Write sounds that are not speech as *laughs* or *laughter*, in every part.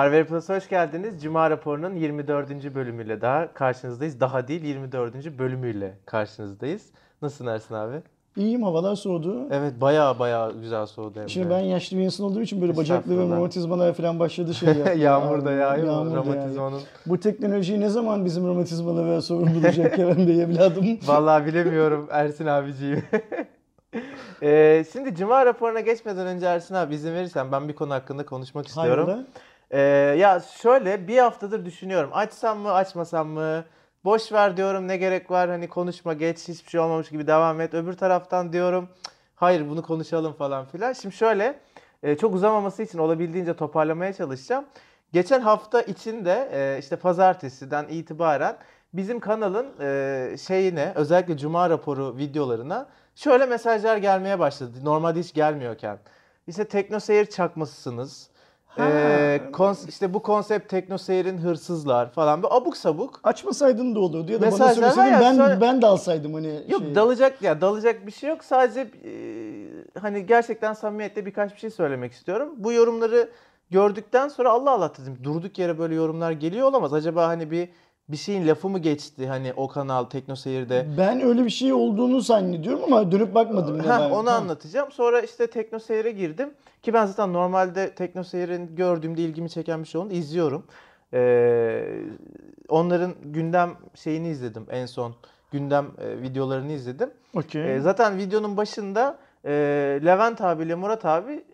Harvey Plus'a hoş geldiniz. Cuma raporunun 24. bölümüyle daha karşınızdayız. Daha değil 24. bölümüyle karşınızdayız. Nasılsın Ersin abi? İyiyim havalar soğudu. Evet baya baya güzel soğudu hem de. Şimdi ben yaşlı bir insan olduğum için böyle bacaklarım Estağfurullah. romatizmalar falan başladı şey *laughs* yapmaya. Yağmur da yağıyor mu? Yağmur. Romatizmanın. Bu teknoloji ne zaman bizim romatizmalara sorun bulacak Kerem Bey evladım? *laughs* Vallahi bilemiyorum Ersin abiciğim. *laughs* Ee, şimdi Cuma raporuna geçmeden önce Ersin abi izin verirsen ben bir konu hakkında konuşmak istiyorum. Hayrola? Ee, ya şöyle bir haftadır düşünüyorum. Açsam mı açmasam mı? Boş ver diyorum ne gerek var hani konuşma geç hiçbir şey olmamış gibi devam et. Öbür taraftan diyorum "Cık, hayır bunu konuşalım falan filan. Şimdi şöyle e, çok uzamaması için olabildiğince toparlamaya çalışacağım. Geçen hafta içinde e, işte pazartesiden itibaren bizim kanalın e, şeyine özellikle cuma raporu videolarına şöyle mesajlar gelmeye başladı. Normalde hiç gelmiyorken. İşte teknoseyir çakmasısınız. Ee, kons- işte bu konsept teknoseyirin hırsızlar falan. Bir abuk sabuk. Açmasaydın da olurdu ya da bana Mesajlar var söyleseydin ya, ben, sonra- ben de alsaydım hani Yok şey. dalacak ya dalacak bir şey yok. Sadece e, hani gerçekten samimiyetle birkaç bir şey söylemek istiyorum. Bu yorumları gördükten sonra Allah Allah dedim. Durduk yere böyle yorumlar geliyor olamaz. Acaba hani bir bir şeyin lafı mı geçti hani o kanal Teknoseyir'de? Ben öyle bir şey olduğunu zannediyorum ama dönüp bakmadım. Heh, var. onu Ha. anlatacağım. Sonra işte Teknoseyir'e girdim. Ki ben zaten normalde Teknoseyir'in gördüğümde ilgimi çeken bir şey olduğunu izliyorum. Ee, onların gündem şeyini izledim en son. Gündem e, videolarını izledim. Okey. Ee, zaten videonun başında e, Levent abiyle Murat abi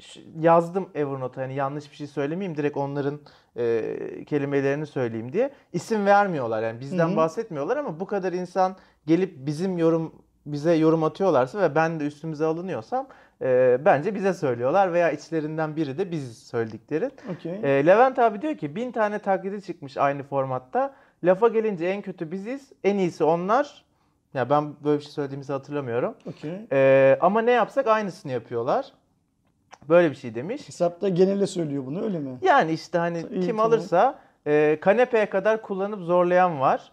yazdım Evernote'a. Hani yanlış bir şey söylemeyeyim direkt onların e, kelimelerini söyleyeyim diye. İsim vermiyorlar yani bizden Hı hı. bahsetmiyorlar ama bu kadar insan gelip bizim yorum bize yorum atıyorlarsa ve ben de üstümüze alınıyorsam e, bence bize söylüyorlar veya içlerinden biri de biz söyledikleri. Okey. E, Levent abi diyor ki bin tane taklidi çıkmış aynı formatta. Lafa gelince en kötü biziz, en iyisi onlar. Ya ben böyle bir şey söylediğimizi hatırlamıyorum. Okey. Ee, ama ne yapsak aynısını yapıyorlar. Böyle bir şey demiş. Hesapta genele söylüyor bunu öyle mi? Yani işte hani İyi, kim tamam. alırsa e, kanepeye kadar kullanıp zorlayan var.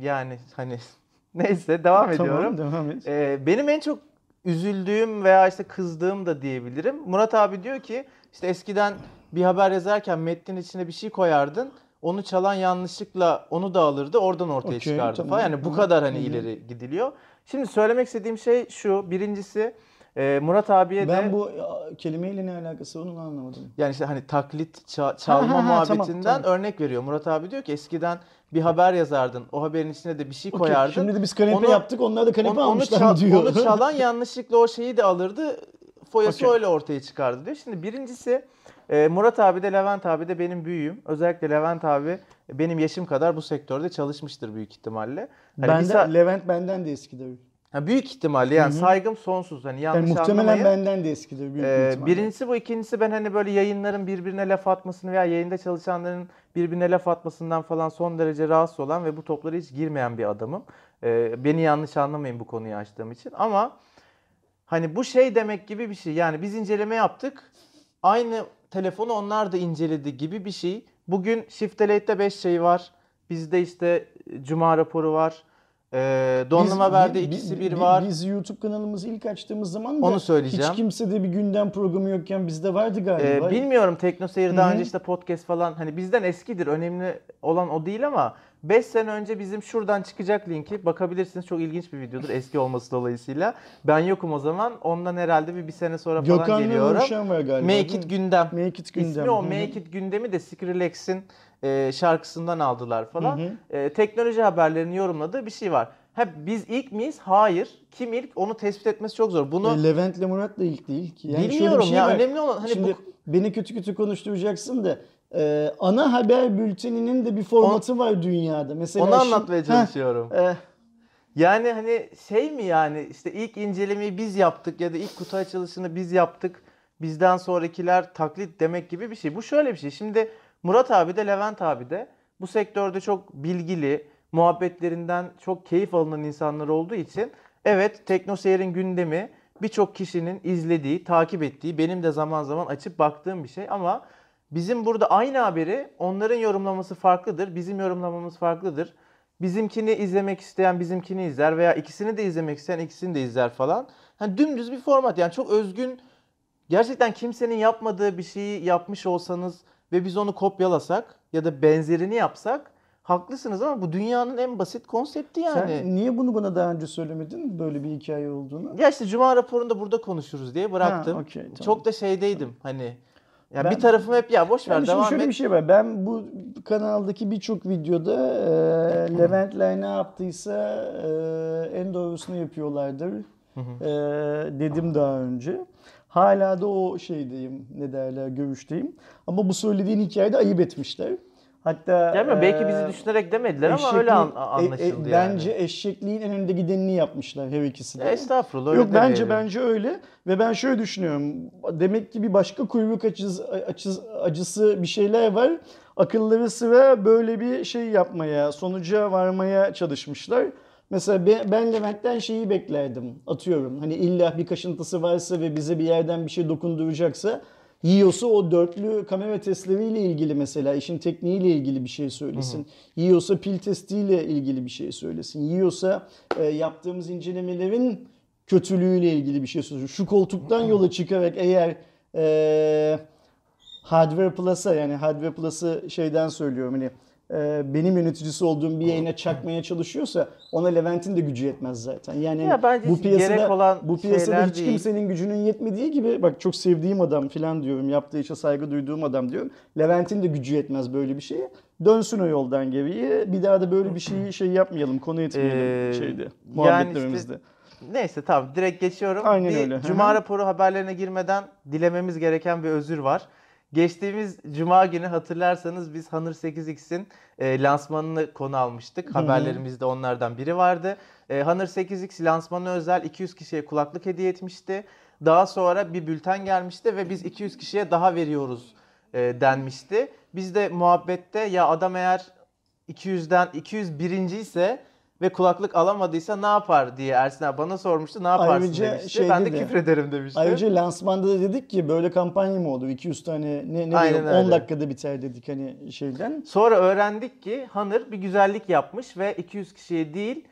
Yani hani *laughs* neyse devam ediyorum. Tamam devam et. Ee, benim en çok üzüldüğüm veya işte kızdığım da diyebilirim. Murat abi diyor ki işte eskiden bir haber yazarken metnin içine bir şey koyardın. Onu çalan yanlışlıkla onu da alırdı oradan ortaya Okey, çıkardı tamam. falan. Yani bu kadar hani ileri gidiliyor. Şimdi söylemek istediğim şey şu. Birincisi e, Murat abiye Ben de bu ya, kelimeyle ne alakası onu anlamadım. yani işte hani taklit ça- çalma ha, ha, muhabbetinden tamam, tamam. örnek veriyor. Murat abi diyor ki eskiden bir haber yazardın. O haberin içine de bir şey koyardın. Şimdi de biz kanepe Onu- yaptık onlar da kanepe Onu, onu, almışlar çal- mı diyor. onu *laughs* çalan yanlışlıkla o şeyi de alırdı. Foyası Okey. öyle ortaya çıkardı diyor. Şimdi birincisi e, Murat abi de Levent abi de benim büyüğüm. Özellikle Levent abi benim yaşım kadar bu sektörde çalışmıştır büyük ihtimalle. Hani Benden, sa- Levent benden de eskidir. Ha, büyük ihtimalle yani Hı hı. saygım sonsuz. Hani Yani yanlış muhtemelen anlamayın. benden de eskidir büyük Ee, ihtimalle. birincisi bu, ikincisi ben hani böyle yayınların birbirine laf atmasını veya yayında çalışanların birbirine laf atmasından falan son derece rahatsız olan ve bu toplara hiç girmeyen bir adamım. Ee, beni yanlış anlamayın bu konuyu açtığım için ama hani bu şey demek gibi bir şey. Yani biz inceleme yaptık. Aynı telefonu onlar da inceledi gibi bir şey. Bugün Shift Delete'de 5 şey var. Bizde işte Cuma raporu var. Ee, Donlum Biz- Haber'de ikisi bi- bir bi- var. Biz YouTube kanalımızı ilk açtığımız zaman da Onu söyleyeceğim. hiç kimsede bir gündem programı yokken bizde vardı galiba. Ee, bilmiyorum Teknoseyir daha Hı hı. önce işte podcast falan hani bizden eskidir. Önemli olan o değil ama 5 sene önce bizim şuradan çıkacak linki bakabilirsiniz. Çok ilginç bir videodur eski olması dolayısıyla. Ben yokum o zaman. Ondan herhalde bir, bir sene sonra falan Gökhan'la geliyorum. Var galiba. Make It? Gündem. Make It Gündem. İsmi o Hı hı. Make It Gündem'i de Skrillex'in e, şarkısından aldılar falan. Hı hı. E, teknoloji haberlerini yorumladığı bir şey var. Ha, biz ilk miyiz? Hayır. Kim ilk? Onu tespit etmesi çok zor. Bunu E, Levent'le Murat da ilk değil ki. Yani bilmiyorum şey ya. var. Önemli olan hani Şimdi bu beni kötü kötü konuşturacaksın da e, ana haber bülteninin de bir formatı var dünyada. Mesela Onu şimdi- anlatmaya Heh, çalışıyorum. e, Yani hani şey mi yani işte ilk incelemeyi biz yaptık ya da ilk kutu açılışını biz yaptık. Bizden sonrakiler taklit demek gibi bir şey. Bu şöyle bir şey. Şimdi Murat abi de Levent abi de bu sektörde çok bilgili, muhabbetlerinden çok keyif alınan insanlar olduğu için evet Teknoseyir'in gündemi birçok kişinin izlediği, takip ettiği, benim de zaman zaman açıp baktığım bir şey ama bizim burada aynı haberi onların yorumlaması farklıdır, bizim yorumlamamız farklıdır. Bizimkini izlemek isteyen bizimkini izler veya ikisini de izlemek isteyen ikisini de izler falan. Hani dümdüz bir format yani çok özgün gerçekten kimsenin yapmadığı bir şeyi yapmış olsanız ve biz onu kopyalasak ya da benzerini yapsak haklısınız ama bu dünyanın en basit konsepti yani. Sen niye bunu bana daha önce söylemedin böyle bir hikaye olduğunu? Ya işte Cuma raporunda burada konuşuruz diye bıraktım. Ha, okey, tamam. Çok da şeydeydim hani. Ya Ben- bir tarafım hep ya boş ver Yani devam şöyle et. bir şey var. Ben bu kanaldaki birçok videoda e, Leventler ne yaptıysa e, en doğrusunu yapıyorlardır e, dedim daha önce. Hala da o şeydeyim, ne derler, görüşteyim. Ama bu söylediğin hikayede ayıp etmişler. Hatta mi? Belki e, bizi düşünerek demediler ama öyle an- e- e, anlaşıldı yani. Bence eşekliğin en önde gidenini yapmışlar her ikisi de. Estağfurullah öyle Yok bence demeyelim. bence öyle ve ben şöyle düşünüyorum. Demek ki bir başka kuyruk acısı, acısı, acısı bir şeyler var. Akılları sıra böyle bir şey yapmaya, sonuca varmaya çalışmışlar. Mesela ben, ben Levent'ten şeyi beklerdim. Atıyorum. Hani illa bir kaşıntısı varsa ve bize bir yerden bir şey dokunduracaksa yiyorsa o dörtlü kamera testleriyle ilgili mesela işin tekniğiyle ilgili bir şey söylesin. Yiyorsa pil testiyle ilgili bir şey söylesin. Yiyorsa e, yaptığımız incelemelerin kötülüğüyle ilgili bir şey söylesin. Şu koltuktan yola çıkarak eğer e, Hardware Plus'a yani Hardware Plus'ı şeyden söylüyorum hani benim yöneticisi olduğum bir yayına çakmaya çalışıyorsa ona Levent'in de gücü yetmez zaten. Yani Ya bu piyasada olan bu piyasada hiç değil. kimsenin gücünün yetmediği gibi bak çok sevdiğim adam falan diyorum. Yaptığı işe saygı duyduğum adam diyorum. Levent'in de gücü yetmez böyle bir şeye. Dönsün o yoldan geriye. Bir daha da böyle bir şeyi şey yapmayalım. Konu etmeyelim Ee, şeyde. yani Muhabbetlerimizde. Neyse tamam direkt geçiyorum. Aynen bir öyle. Cuma raporu haberlerine girmeden dilememiz gereken bir özür var. Geçtiğimiz Cuma günü hatırlarsanız biz Honor 8X'in e, lansmanını konu almıştık. Haberlerimizde onlardan biri vardı. E, Honor 8X lansmanı özel 200 kişiye kulaklık hediye etmişti. Daha sonra bir bülten gelmişti ve biz 200 kişiye daha veriyoruz e, denmişti. Biz de muhabbette ya adam eğer 200'den 201. ise ve kulaklık alamadıysa ne yapar diye Ersin abi bana sormuştu. Ne yaparsın Ayrıca demişti. şey ben de dedi. küfrederim demiştim. Ayrıca lansmanda da dedik ki böyle kampanya mı olur? 200 tane ne, ne diyorum 10 öyle. dakikada biter dedik hani şeyden. Sonra öğrendik ki Honor bir güzellik yapmış ve 200 kişiye değil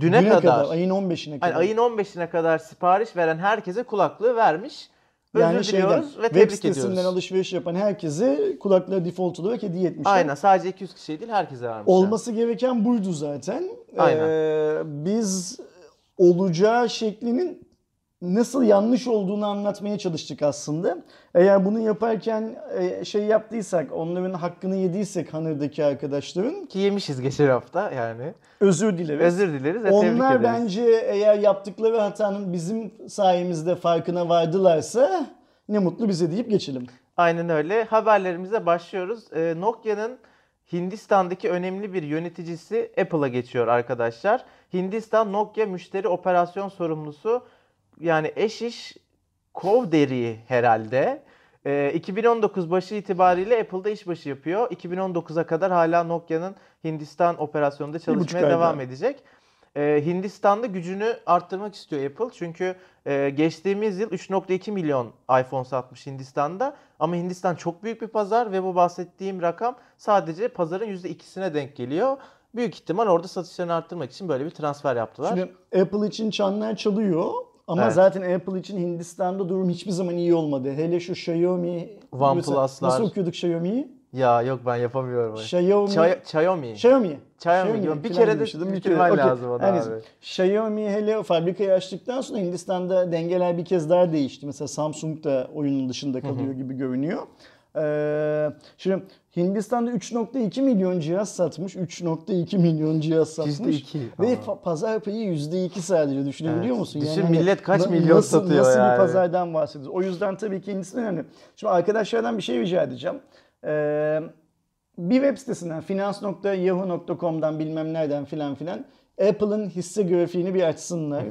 düne, kadar, ayın 15'ine hani kadar. ayın 15'ine kadar sipariş veren herkese kulaklığı vermiş. Özür yani şeyden, ve web sitesinden ediyoruz. alışveriş yapan herkese kulaklığı default olarak hediye etmişler. Aynen sadece 200 kişiye değil herkese vermişler. Olması gereken buydu zaten. Aynen. Ee, biz olacağı şeklinin nasıl yanlış olduğunu anlatmaya çalıştık aslında. Eğer bunu yaparken e, şey yaptıysak, onların hakkını yediysek Hanır'daki arkadaşların Ki yemişiz geçen hafta yani. özür dileriz. Özür dileriz ve tebrik Onlar ederiz. bence eğer yaptıkları hatanın bizim sayemizde farkına vardılarsa ne mutlu bize deyip geçelim. Aynen öyle. Haberlerimize başlıyoruz. Ee, Nokia'nın Hindistan'daki önemli bir yöneticisi Apple'a geçiyor arkadaşlar. Hindistan Nokia müşteri operasyon sorumlusu yani eş iş Kovderi herhalde. Ee, 2019 başı itibariyle Apple'da işbaşı yapıyor. 2019'a kadar hala Nokia'nın Hindistan operasyonunda çalışmaya ay devam daha. edecek. Ee, Hindistan'da gücünü arttırmak istiyor Apple. Çünkü e, geçtiğimiz yıl 3.2 milyon iPhone satmış Hindistan'da. Ama Hindistan çok büyük bir pazar ve bu bahsettiğim rakam sadece pazarın %2'sine denk geliyor. Büyük ihtimal orada satışlarını arttırmak için böyle bir transfer yaptılar. Şimdi Apple için çanlar çalıyor ama Evet. zaten Apple için Hindistan'da durum hiçbir zaman iyi olmadı. Hele şu Xiaomi OnePlus'lar. Nasıl okuyorduk Xiaomi'yi? Ya yok ben yapamıyorum. Xiaomi. Xiaomi. Xiaomi. Xiaomi diyorum. Bir kere de bir bitirmen kere. Okey. lazım onu Her abi. Xiaomi hele fabrikayı açtıktan sonra Hindistan'da dengeler bir kez daha değişti. Mesela Samsung da oyunun dışında kalıyor gibi görünüyor. Ee, şimdi Hindistan'da 3.2 milyon cihaz satmış. 3.2 milyon cihaz satmış. %2 Ve fa- pazar payı %2 sadece düşünebiliyor Evet. musun? Düşün hani millet kaç na- milyon nasıl, satıyor Nasıl yani. bir pazardan bahsediyoruz? O yüzden tabii ki Hindistan önemli. Şimdi arkadaşlardan bir şey rica edeceğim. Ee, bir web sitesinden finans.yahoo.com'dan bilmem nereden filan filan Apple'ın hisse grafiğini bir açsınlar.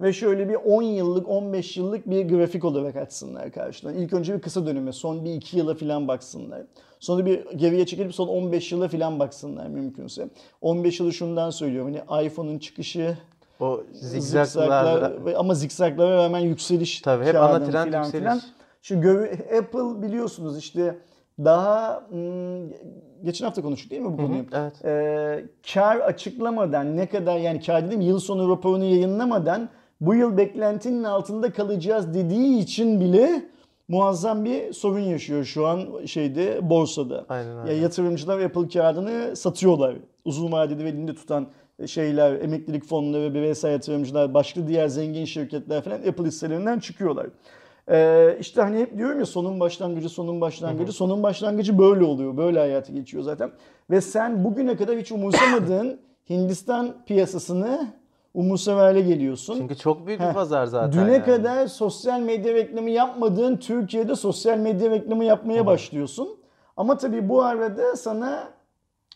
Ve şöyle bir 10 yıllık 15 yıllık bir grafik olarak açsınlar karşıdan. İlk önce bir kısa döneme son bir 2 yıla filan baksınlar. Sonra bir geriye çekilip son 15 yıla filan baksınlar mümkünse. 15 yılı şundan söylüyorum. Hani iPhone'un çıkışı, O zikzaklar ama zikzaklara rağmen yükseliş Tabii hep ana trend yükseliş. filan. Şu gö- Apple biliyorsunuz işte daha geçen hafta konuştuk değil mi bu konuyu? Evet. Ee, kar açıklamadan ne kadar yani kar dedim yıl sonu raporunu yayınlamadan bu yıl beklentinin altında kalacağız dediği için bile muazzam bir sorun yaşıyor şu an şeyde borsada. Aynen Ya öyle. yatırımcılar Apple kağıdını satıyorlar. Uzun vadeli ve elinde tutan şeyler, emeklilik fonları, bireysel yatırımcılar, başka diğer zengin şirketler falan Apple hisselerinden çıkıyorlar. Ee, işte hani hep diyorum ya sonun başlangıcı, sonun başlangıcı. Sonun başlangıcı böyle oluyor. Böyle hayatı geçiyor zaten. Ve sen bugüne kadar hiç umursamadığın *coughs* Hindistan piyasasını umursamaz hale geliyorsun. Çünkü çok büyük bir Heh. pazar zaten. Düne yani. kadar sosyal medya reklamı yapmadığın Türkiye'de sosyal medya reklamı yapmaya başlıyorsun. Ama tabii bu arada sana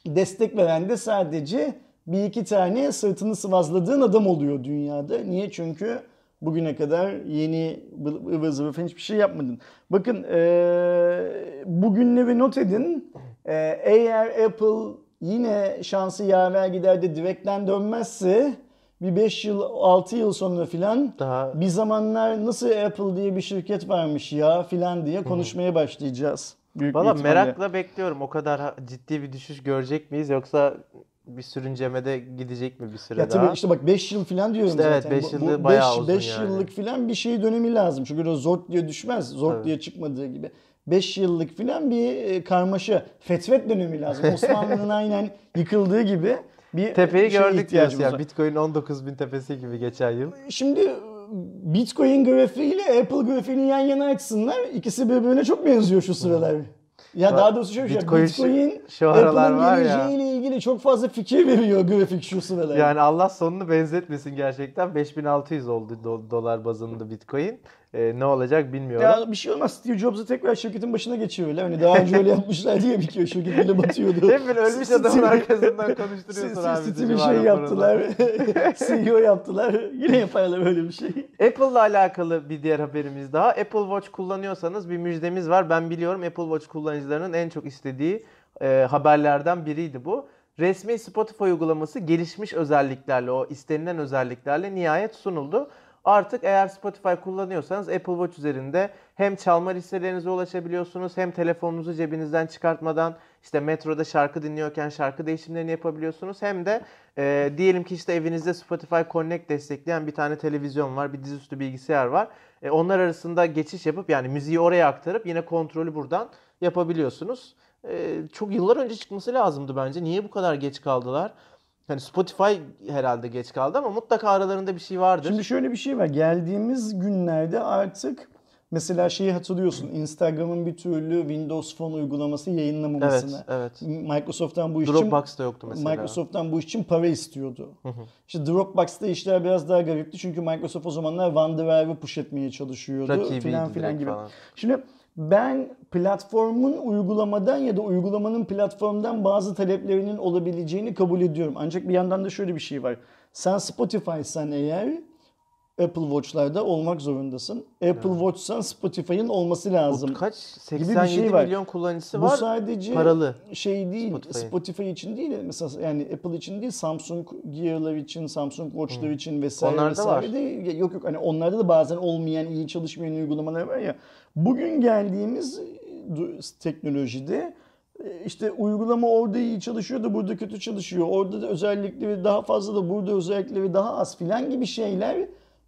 destek veren de sadece bir iki tane sırtını sıvazladığın adam oluyor dünyada. Niye? Çünkü bugüne kadar yeni zıvır falan hiçbir şey yapmadın. Bakın eee bugünleri not edin. Eee, eğer Apple yine şansı yaver gider de direkten dönmezse bir 5 yıl 6 yıl sonra filan Daha bir zamanlar nasıl Apple diye bir şirket varmış ya filan diye konuşmaya başlayacağız. Büyük Valla merakla bekliyorum. O kadar ciddi bir düşüş görecek miyiz yoksa bir sürüncemede gidecek mi bir süre Ya daha? tabii işte bak 5 yıl falan diyorum İşte evet, zaten. Bu- yılı bu bayağı beş- uzun beş yani. yıllık falan bir şey dönemi lazım. Çünkü o zort diye düşmez. Zort Tabii. diye çıkmadığı gibi. 5 yıllık falan bir e, karmaşa, fetvet dönemi lazım. Osmanlı'nın *laughs* aynen yıkıldığı gibi bir Tepeyi şeye gördük diyorsun ya. Bitcoin 19 bin tepesi gibi geçen yıl. Şimdi e, Bitcoin grafiğiyle Apple grafiğini yan yana açsınlar. İkisi birbirine çok benziyor şu sıralar. Ya Bak, daha doğrusu şöyle bir şey. Bitcoin Bitcoin, şu- şu aralar Apple'ın var ya. geleceğiyle ilgili çok fazla fikir veriyor grafik şu sıralar. Yani Allah sonunu benzetmesin gerçekten. 5600 oldu do- dolar bazında Bitcoin. Ee, ne olacak bilmiyorum. Ya bir şey olmaz. Steve Jobs'u tekrar şirketin başına geçiyorlar. Hani daha önce öyle yapmışlar diye bir kere şirket bile batıyordu. Hep böyle ölmüş adamın arkasından konuşturuyorsun abi. bizi Steve civarı şey yaptılar. *laughs* CEO yaptılar. Yine yaparlar böyle bir şey. Apple'la alakalı bir diğer haberimiz daha. Apple Watch kullanıyorsanız bir müjdemiz var. Ben biliyorum Apple Watch kullanıcılarının en çok istediği e, haberlerden biriydi bu. Resmi Spotify uygulaması gelişmiş özelliklerle, o istenilen özelliklerle nihayet sunuldu. Artık eğer Spotify kullanıyorsanız Apple Watch üzerinde hem çalma listelerinize ulaşabiliyorsunuz hem telefonunuzu cebinizden çıkartmadan işte metroda şarkı dinliyorken şarkı değişimlerini yapabiliyorsunuz. Hem de e, diyelim ki işte evinizde Spotify Connect destekleyen bir tane televizyon var, bir dizüstü bilgisayar var. E, onlar arasında geçiş yapıp yani müziği oraya aktarıp yine kontrolü buradan yapabiliyorsunuz. E, çok yıllar önce çıkması lazımdı bence. Niye bu kadar geç kaldılar? Hani Spotify herhalde geç kaldı ama mutlaka aralarında bir şey vardır. Şimdi şöyle bir şey var. Geldiğimiz günlerde artık mesela şeyi hatırlıyorsun. Instagram'ın bir türlü Windows Phone uygulaması evet, yayınlamamasını. evet. Microsoft'tan bu iş için Dropbox'ta yoktu mesela. Microsoft'tan bu iş için para istiyordu. hı. İşte Dropbox'ta işler biraz daha garipti çünkü Microsoft o zamanlar OneDrive'ı push etmeye çalışıyordu Rakibiydi filan filan gibi. falan. Şimdi ben platformun uygulamadan ya da uygulamanın platformdan bazı taleplerinin olabileceğini kabul ediyorum. Ancak bir yandan da şöyle bir şey var. Sen Spotify'san eğer Apple Watch'larda olmak zorundasın. Apple Watch'san Spotify'ın olması lazım. Bu kaç? bir şey 87 var. milyon kullanıcısı Bu var. sadece paralı. şey değil. Spotify'ın. Spotify için değil. Mesela yani Apple için değil, Samsung Gear'lar için, Samsung Watch'lar için vesaire Onlarda vesaire var. de yok yok hani onlarda da bazen olmayan, iyi çalışmayan uygulamalar var ya. Bugün geldiğimiz e, teknolojide e, işte uygulama orada iyi çalışıyor da burada kötü çalışıyor. Orada da özellikleri daha fazla da burada özellikleri daha az filan gibi şeyler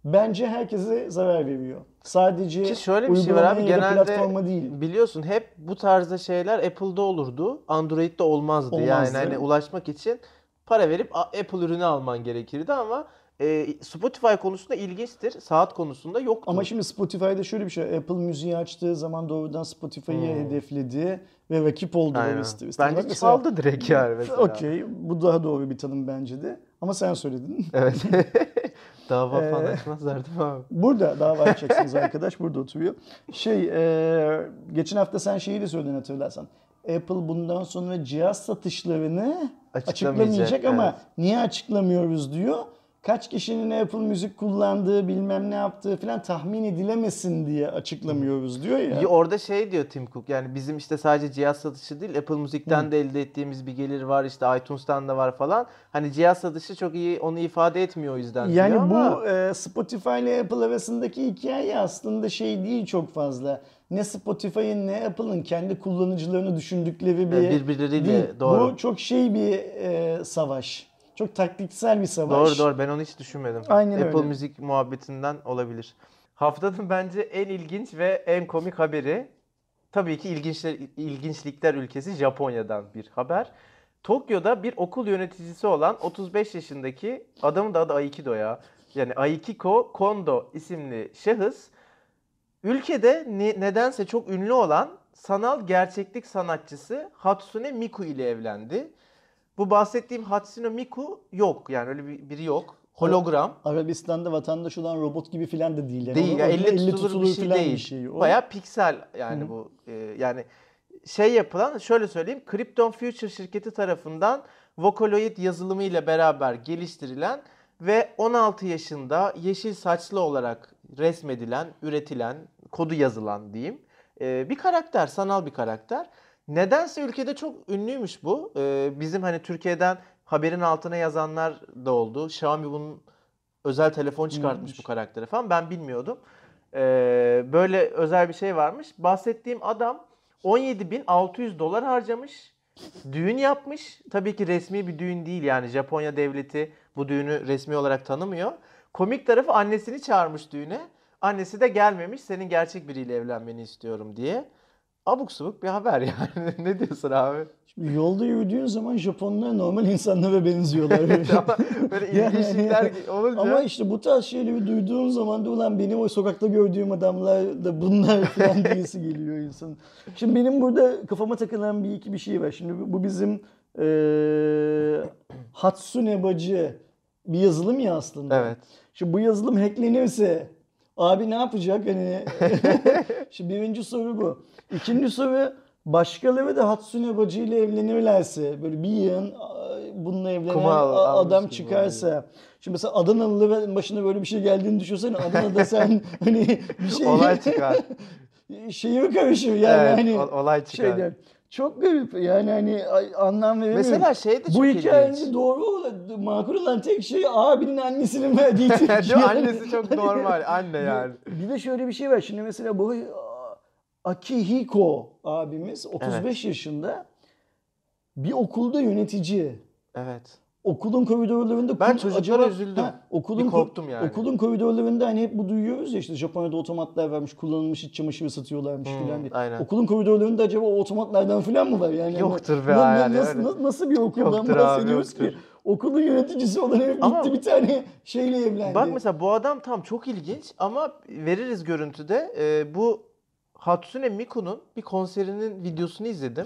bence herkese zarar veriyor. Sadece Ki şöyle bir şey var abi genelde platforma değil. biliyorsun hep bu tarzda şeyler Apple'da olurdu. Android'de olmazdı. Yani Olmazdı. hani ulaşmak için para verip Apple ürünü alman gerekirdi ama e, Spotify konusunda ilginçtir. Saat konusunda yoktu. Ama şimdi Spotify'da şöyle bir şey. Apple müziği açtığı zaman doğrudan Spotify'ı hedefledi ve rakip Hmm. Aynen. ister istemez. Bence Bak mesela- çaldı direkt yani *laughs* mesela. Okey. Bu daha doğru bir tanım bence de. Ama sen söyledin. *laughs* Evet. *laughs* Dava falan Ee, açmazlar değil mi abi? Burada dava açacaksınız arkadaş. Burada oturuyor. Şey, e, geçen hafta sen şeyi de söyledin hatırlarsan. Apple bundan sonra cihaz satışlarını Açıklamayacak, açıklamayacak ama evet. niye açıklamıyoruz diyor. Kaç kişinin Apple Müzik kullandığı, bilmem ne yaptığı falan tahmin edilemesin diye açıklamıyoruz diyor ya. Orada şey diyor Tim Cook yani bizim işte sadece cihaz satışı değil Apple Müzik'ten de elde ettiğimiz bir gelir var işte iTunes'tan da var falan. Hani cihaz satışı çok iyi onu ifade etmiyor o yüzden diyor Yani ama bu e, Spotify ile Apple arasındaki hikaye aslında şey değil çok fazla. Ne Spotify'ın ne Apple'ın kendi kullanıcılarını düşündükleri bir E, birbirleriyle, değil. doğru. Bu çok şey bir e, savaş. Çok taktiksel bir savaş. doğru doğru ben onu hiç düşünmedim. Aynen Apple öyle. Müzik muhabbetinden olabilir. Haftanın bence en ilginç ve en komik haberi tabii ki ilginçler, ilginçlikler ülkesi Japonya'dan bir haber. Tokyo'da bir okul yöneticisi olan 35 yaşındaki adamın da adı Aikido ya. Yani Aikiko Kondo isimli şahıs ülkede ne- nedense çok ünlü olan sanal gerçeklik sanatçısı Hatsune Miku ile evlendi. Bu bahsettiğim Hatsune Miku yok yani öyle bir, biri yok. Hologram. Arabistan'da vatandaş olan robot gibi filan da değil. Yani. Değil O- ya o- elle tutulur, bir şey değil. bir şey. O- Bayağı piksel yani Hı. bu e, yani şey yapılan şöyle söyleyeyim Krypton Future şirketi tarafından Vocaloid yazılımı ile beraber geliştirilen ve 16 yaşında yeşil saçlı olarak resmedilen, üretilen, kodu yazılan diyeyim. e, bir karakter, sanal bir karakter. Nedense ülkede çok ünlüymüş bu. E, bizim hani Türkiye'den haberin altına yazanlar da oldu. Xiaomi bunun özel telefon çıkartmış Neymiş? bu karaktere falan. Ben bilmiyordum. Ee, böyle özel bir şey varmış. Bahsettiğim adam 17.600 dolar harcamış. Düğün yapmış. Tabii ki resmi bir düğün değil yani Japonya devleti bu düğünü resmi olarak tanımıyor. Komik tarafı annesini çağırmış düğüne. Annesi de gelmemiş. Senin gerçek biriyle evlenmeni istiyorum diye. Abuk subuk bir haber *laughs* yani. ne diyorsun abi? Şimdi yolda yürüdüğün zaman Japonlar normal insanlara benziyorlar. *laughs* Ama böyle Yani- ilginçlikler *laughs* olunca. Ama işte bu tarz şeyleri duyduğun zaman da ulan benim o sokakta gördüğüm adamlar da bunlar falan diyesi geliyor insan. Şimdi benim burada kafama takılan bir iki bir şey var. Şimdi bu- bizim eee Hatsune Bacı bir yazılım ya aslında. Evet. Şimdi bu yazılım hacklenirse abi ne yapacak? Hani *laughs* Şimdi birinci soru bu. İkinci soru başkaları da Hatsune Bacı ile evlenirlerse böyle bir yığın bununla evlenen Kuma al- a- almış adam çıkarsa. Şimdi mesela Adanalıların başına böyle bir şey geldiğini düşünsene. Adana'da *laughs* sen hani bir şey Olay çıkar. *laughs* şeyi mi karışır yani evet, hani olay çıkar. şeyden. Çok garip yani hani anlam veremiyorum. Mesela şey de çok bu ilginç. hikayenin doğru olan, makul olan tek şey abinin annesinin verdiği *laughs* tepki. Yani- Annesi çok normal. Anne yani. bir de şöyle bir şey var. Şimdi mesela bu Akihiko abimiz 35 yaşında bir okulda yönetici. Evet. Okulun koridorlarında Ben çocuklara üzüldüm. okulun Bir ko- korktum yani. Okulun koridorlarında hani hep bu duyuyoruz ya işte Japonya'da otomatlar varmış, kullanılmış iç çamaşırı satıyorlarmış Hmm, filan diye. aynen. Okulun koridorlarında acaba o otomatlardan filan mı var yani? Yoktur be Na- na- yani, nasıl, öyle. na- nasıl bir okuldan Yoktur abi, bahsediyoruz ki? yoktur. Okulun yöneticisi olan herif gitti Ama- bir tane şeyle evlendi. Bak mesela bu adam tam çok ilginç ama veririz görüntüde. Ee, bu Hatsune Miku'nun bir konserinin videosunu izledim.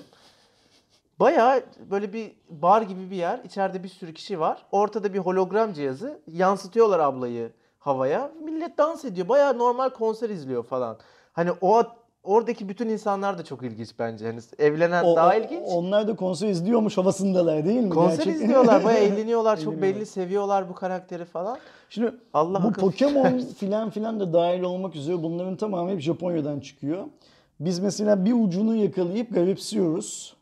Bayağı böyle bir bar gibi bir yer. İçeride bir sürü kişi var. Ortada bir hologram cihazı. Yansıtıyorlar ablayı havaya. Millet dans ediyor. Bayağı normal konser izliyor falan. Hani o oradaki bütün insanlar da çok ilginç bence. Hani evlenen O- daha ilginç. Onlar da konser izliyormuş havasındalar değil mi? Konser Gerçek- izliyorlar. Bayağı *laughs* eğleniyorlar. Çok belli seviyorlar bu karakteri falan. Şimdi Allah bu Pokemon *laughs* filan filan da dahil olmak üzere bunların tamamı hep Japonya'dan çıkıyor. Biz mesela bir ucunu yakalayıp garipsiyoruz.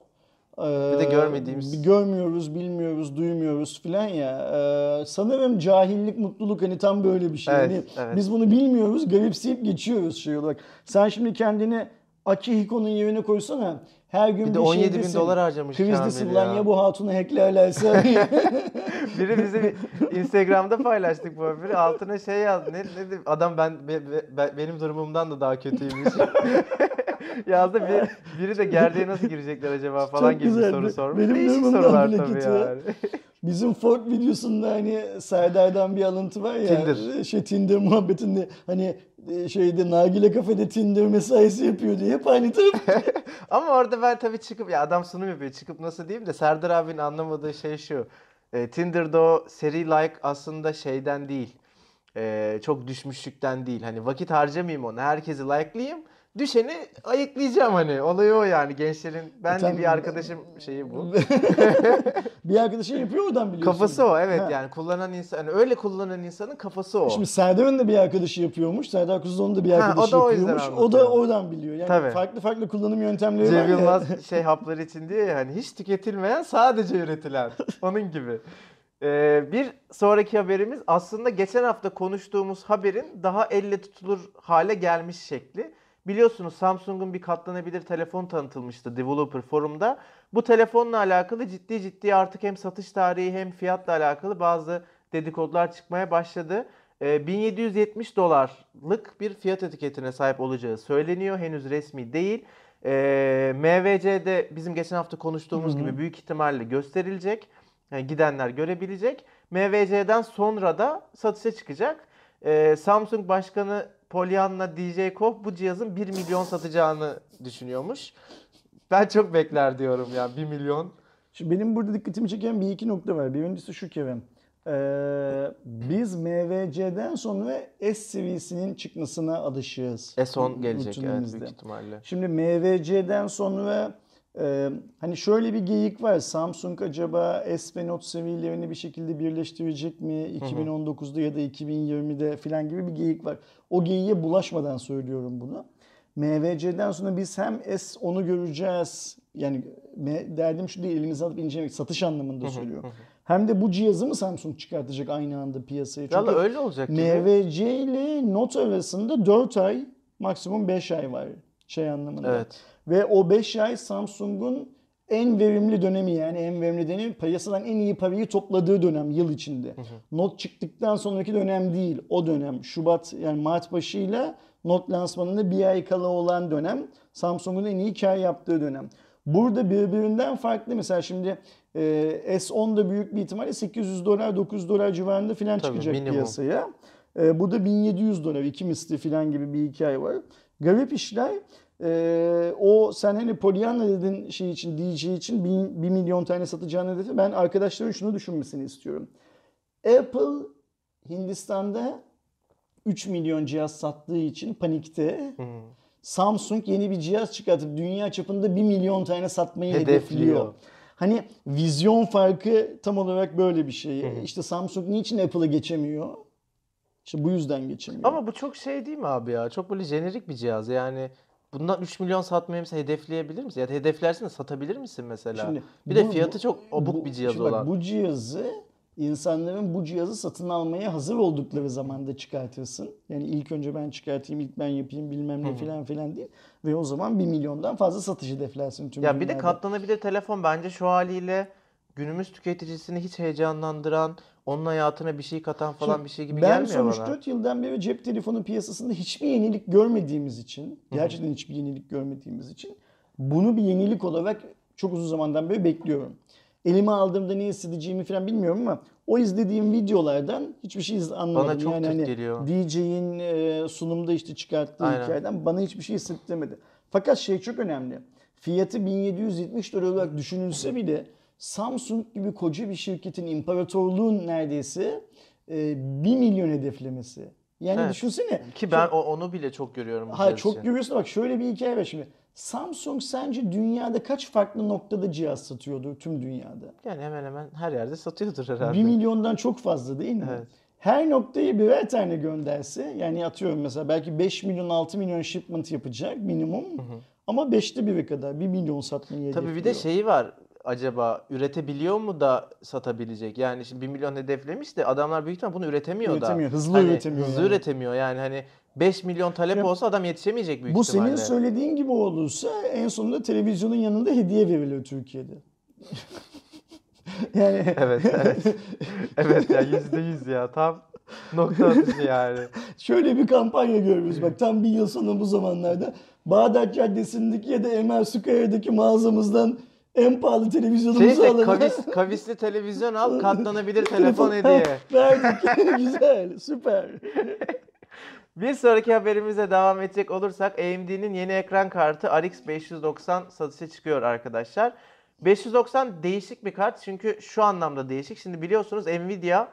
Bir de görmediğimiz. bir görmüyoruz, bilmiyoruz, duymuyoruz filan ya. Sanırım cahillik, mutluluk hani tam böyle bir şey. Evet, Hani evet. Biz bunu bilmiyoruz, garipseyip geçiyoruz şey olarak. Sen şimdi kendini Akihiko'nun yerine koysana. Her gün Bir bir, de 17 bin şeydesin. dolar harcamış Krizdesin lan ya. ya bu hatunu hacklerlerse. *laughs* *laughs* Biri bizi Instagram'da paylaştık bu haberi. Altına şey yazdı. Ne, ne? Adam ben, be- be- be- benim durumumdan da daha kötüymüş. *laughs* *laughs* yazdı. Bir, biri de gerdeğe nasıl girecekler acaba falan Çok gibi güzeldi. soru sormuş. Benim Değişik sorular tabii kötü. yani. *laughs* Bizim Ford videosunda hani Serdar'dan bir alıntı var ya. Tinder. Şey Tinder muhabbetinde hani e, şeyde nargile kafede Tinder mesaisi yapıyor diye hep aynı taraf. *laughs* Ama orada ben tabii çıkıp ya adam sunum yapıyor. Çıkıp nasıl diyeyim de Serdar abinin anlamadığı şey şu. E, Tinder'da o seri like aslında şeyden değil. E, çok düşmüşlükten değil. Hani vakit harcamayayım onu. Herkesi like'layayım. Düşeni ayıklayacağım hani. Olayı o yani gençlerin. Ben de Tamam. bir arkadaşım şeyi bu. *laughs* bir arkadaşın yapıyor oradan biliyorsun. Kafası o evet Ha. yani kullanan insan yani öyle kullanan insanın kafası o. Şimdi Serdar'ın da bir arkadaşı yapıyormuş. Serdar Kuzuloğlu'nun da bir Ha, o arkadaşı da o yüzden yapıyormuş. O da anlatıyor. oradan biliyor. Yani Tabii. farklı farklı kullanım yöntemleri var Cem ya. Yılmaz *laughs* şey hapları için diyor ya hani hiç tüketilmeyen sadece üretilen. Onun gibi. Ee, bir sonraki haberimiz aslında geçen hafta konuştuğumuz haberin daha elle tutulur hale gelmiş şekli. Biliyorsunuz Samsung'un bir katlanabilir telefon tanıtılmıştı Developer Forum'da. Bu telefonla alakalı ciddi ciddi artık hem satış tarihi hem fiyatla alakalı bazı dedikodular çıkmaya başladı. e, 1770 dolarlık bir fiyat etiketine sahip olacağı söyleniyor. Henüz resmi değil. E, MVC'de bizim geçen hafta konuştuğumuz Hı hı. gibi büyük ihtimalle gösterilecek. Yani gidenler görebilecek. MVC'den sonra da satışa çıkacak. E, Samsung Başkanı Pollyanna DJ Koch bu cihazın 1 milyon satacağını düşünüyormuş. Ben çok bekler diyorum ya 1 milyon. Şimdi benim burada dikkatimi çeken bir iki nokta var. Birincisi şu Kerem. Ee, biz MVC'den sonra S seviyesinin çıkmasına alışığız. S10 gelecek evet büyük ihtimalle. Şimdi MVC'den sonra e, hani şöyle bir geyik var. Samsung acaba S ve Note seviyelerini bir şekilde birleştirecek mi? 2019'da ya da 2020'de falan gibi bir geyik var. O geyiğe bulaşmadan söylüyorum bunu. MVC'den sonra biz hem S10'u göreceğiz. Yani derdim şu değil elimize alıp incelemek satış anlamında söylüyorum. Hem de bu cihazı mı Samsung çıkartacak aynı anda piyasaya? Çünkü Valla öyle olacak. MVC ile Note arasında 4 ay maksimum 5 ay var şey anlamında. Evet. Ve o 5 ay Samsung'un en verimli dönemi yani en verimli dönemi piyasadan en iyi parayı topladığı dönem yıl içinde. Note çıktıktan sonraki dönem değil o dönem. Şubat yani Mart başıyla Note lansmanında bir ay kala olan dönem Samsung'un en iyi kar yaptığı dönem. Burada birbirinden farklı mesela şimdi e, S10 da büyük bir ihtimalle 800 dolar 900 dolar civarında falan Tabii, çıkacak minimum. piyasaya. E, bu da 1700 dolar iki misli falan gibi bir hikaye var. Garip işler. E, o sen hani Pollyanna dedin şey için DJ için 1 milyon tane satacağını hedefi ben arkadaşların şunu düşünmesini istiyorum. Apple Hindistan'da 3 milyon cihaz sattığı için panikte. Hı. Samsung yeni bir cihaz çıkartıp dünya çapında 1 milyon tane satmayı Hedefliyor. hedefliyor. Hani vizyon farkı tam olarak böyle bir şey. İşte Samsung niçin Apple'ı geçemiyor? İşte bu yüzden geçemiyor. Ama bu çok şey değil mi abi ya? Çok böyle jenerik bir cihaz. Yani bundan 3 milyon satmayı mesela hedefleyebilir misin? Ya da hedeflersin de satabilir misin mesela? Şimdi bir de bu- fiyatı bu- çok obuk bu- bir cihaz şimdi bak, olan. bu cihazı insanların bu cihazı satın almaya hazır oldukları zamanda çıkartırsın. Yani ilk önce ben çıkartayım, ilk ben yapayım bilmem ne filan filan değil. Ve o zaman 1 milyondan fazla satış hedeflersin tüm Ya bir de katlanabilir telefon bence şu haliyle günümüz tüketicisini hiç heyecanlandıran, onun hayatına bir şey katan falan Şimdi bir şey gibi ben gelmiyor sonuç bana. 4 yıldan beri cep telefonu piyasasında hiçbir yenilik görmediğimiz için, gerçekten hiçbir yenilik görmediğimiz için bunu bir yenilik olarak çok uzun zamandan beri bekliyorum. Elime aldığımda ne hissedeceğimi falan bilmiyorum ama o izlediğim videolardan hiçbir şey anlamadım. Bana çok yani hani geliyor. DJ'in e, sunumda işte çıkarttığı Aynen. hikayeden bana hiçbir şey hissettirmedi. Fakat şey çok önemli. Fiyatı 1770 dolar olarak düşünülse bile Samsung gibi koca bir şirketin imparatorluğun neredeyse e, 1 milyon hedeflemesi. Yani Evet. düşünsene. Ki ben o- onu bile çok görüyorum Ha çok için. görüyorsun bak şöyle bir hikaye var şimdi. Samsung sence dünyada kaç farklı noktada cihaz satıyordur tüm dünyada? Yani hemen hemen her yerde satıyordur herhalde. 1 milyondan çok fazla değil mi? Evet. Her noktayı birer tane gönderse yani atıyorum mesela belki 5 milyon 6 milyon shipment yapacak minimum. Ama 5'te biri kadar 1 milyon satmayı Tabii bir de hedefliyor. şeyi var. Acaba üretebiliyor mu da satabilecek? Yani şimdi 1 milyon hedeflemiş de adamlar büyük ihtimal bunu üretemiyor, Üretemiyor, da. hızlı Hani üretemiyor Hızlı yani. üretemiyor yani hani 5 milyon talep Ya, olsa adam yetişemeyecek büyük Bu ihtimalle. senin söylediğin gibi olursa en sonunda televizyonun yanında hediye veriliyor Türkiye'de. *laughs* yani Evet, evet. *laughs* evet ya yüzde yüz ya tam nokta atışı yani. Şöyle bir kampanya görüyoruz bak tam bir yıl sonra bu zamanlarda Bağdat Caddesi'ndeki ya da Emel Square'daki mağazamızdan en pahalı televizyonumuzu Şey, alın. kavis, *laughs* kavisli televizyon al katlanabilir *laughs* telefon hediye. Verdik. *laughs* Güzel, süper. Bir sonraki haberimize devam edecek olursak AMD'nin yeni ekran kartı RX 590 satışa çıkıyor arkadaşlar. 590 değişik bir kart çünkü şu anlamda değişik. Şimdi biliyorsunuz Nvidia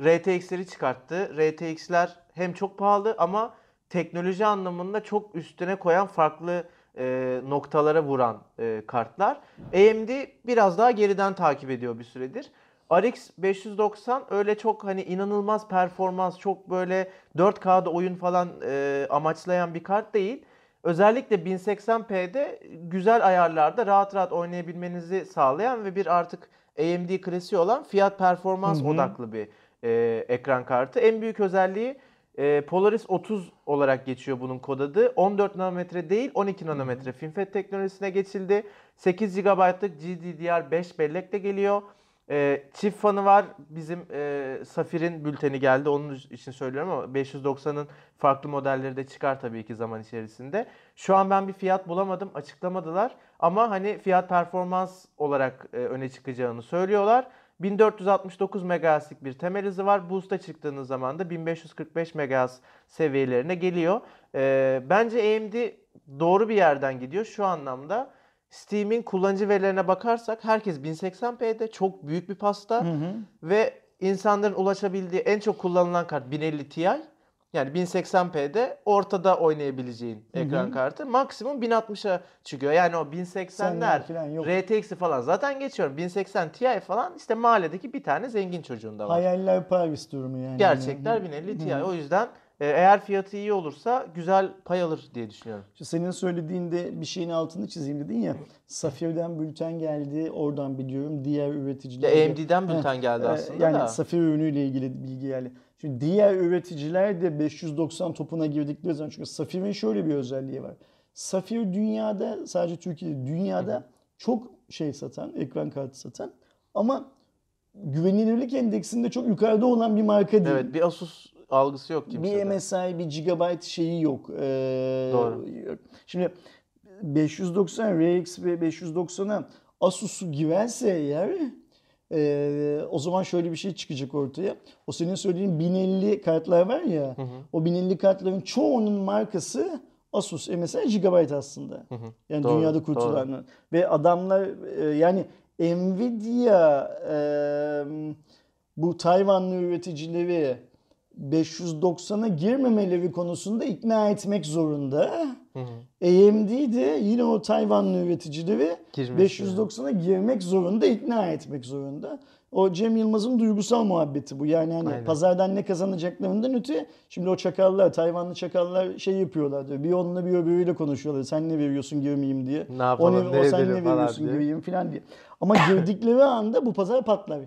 RTX'leri çıkarttı. RTX'ler hem çok pahalı ama teknoloji anlamında çok üstüne koyan farklı e, noktalara vuran e, kartlar. AMD biraz daha geriden takip ediyor bir süredir. RX 590 öyle çok hani inanılmaz performans, çok böyle 4K'da oyun falan e, amaçlayan bir kart değil. Özellikle 1080p'de güzel ayarlarda rahat rahat oynayabilmenizi sağlayan ve bir artık AMD klasiği olan fiyat performans Hı hı. odaklı bir e, ekran kartı. En büyük özelliği e, Polaris 30 olarak geçiyor bunun kod adı. 14 nanometre değil 12 nanometre FinFET teknolojisine geçildi. 8 GB'lık GDDR5 bellek de geliyor. Ee, çift fanı var. Bizim e, Safir'in bülteni geldi. Onun için söylüyorum ama 590'ın farklı modelleri de çıkar tabii ki zaman içerisinde. Şu an ben bir fiyat bulamadım. Açıklamadılar. Ama hani fiyat performans olarak e, öne çıkacağını söylüyorlar. 1469 MHz'lik bir temel hızı var. Boost'a çıktığınız zaman da 1545 MHz seviyelerine geliyor. Ee, bence AMD doğru bir yerden gidiyor şu anlamda. Steam'in kullanıcı verilerine bakarsak herkes 1080p'de çok büyük bir pasta ve insanların ulaşabildiği en çok kullanılan kart 1050 Ti. Yani 1080p'de ortada oynayabileceğin ekran kartı. Maksimum 1060'a çıkıyor. Yani o 1080'ler, Senler falan yok. RTX'i falan zaten geçiyorum. 1080 Ti falan işte mahalledeki bir tane zengin çocuğunda var. Hayaller Paris durumu yani. Gerçekler 1050 Ti. O yüzden e, eğer fiyatı iyi olursa güzel pay alır diye düşünüyorum. Senin söylediğinde bir şeyin altını çizeyim dedin ya. Safir'den bülten geldi. Oradan biliyorum. Diğer Ya üreticiler. AMD'den bülten geldi Ee, aslında yani da. Safir ürünüyle ilgili bilgi geldi. Şimdi diğer üreticiler de 590 topuna girdikleri zaman çünkü Safir'in şöyle bir özelliği var. Safir dünyada sadece Türkiye'de dünyada çok şey satan, ekran kartı satan ama güvenilirlik endeksinde çok yukarıda olan bir marka değil. Evet bir Asus algısı yok kimsede. Bir MSI, bir GB şeyi yok. Ee, Doğru. Şimdi 590 RX ve 590'a Asus'u girerse eğer ee, o zaman şöyle bir şey çıkacak ortaya. O senin söylediğin 1050 kartlar var ya. O 1050 kartların çoğunun markası Asus, MSI, GB aslında. Yani Doğru, dünyada kurtulanlar. Ve adamlar e, yani Nvidia e, bu Tayvanlı üreticileri 590'a girmemeleri konusunda ikna etmek zorunda. AMD de yine o Tayvanlı üreticileri Girmesi 590'a girmek zorunda, ikna etmek zorunda. O Cem Yılmaz'ın duygusal muhabbeti bu. Yani hani Aynen. pazardan ne kazanacaklarından öte şimdi o çakallar, Tayvanlı çakallar şey yapıyorlar diyor. Bir onunla bir öbürüyle konuşuyorlar. Sen ne veriyorsun girmeyeyim diye. Ne yapalım, o, ne o sen ne veriyorsun diye. gireyim falan diye. Ama girdikleri anda bu pazar patlar.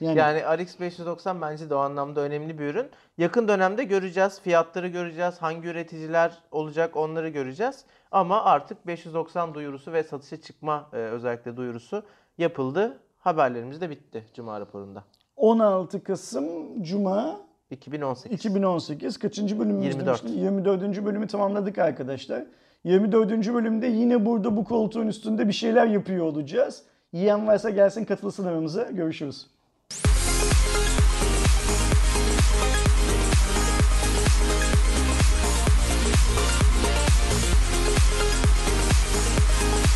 Yani, Yani RX 590 bence de o anlamda önemli bir ürün. Yakın dönemde göreceğiz. Fiyatları göreceğiz. Hangi üreticiler olacak onları göreceğiz. Ama artık 590 duyurusu ve satışa çıkma e, özellikle duyurusu yapıldı. Haberlerimiz de bitti Cuma raporunda. 16 Kasım Cuma 2018. 2018 kaçıncı bölümümüz 24. demiştim? 24. bölümü tamamladık arkadaşlar. 24. bölümde yine burada bu koltuğun üstünde bir şeyler yapıyor olacağız. Yiyen varsa gelsin katılsın aramıza. Görüşürüz.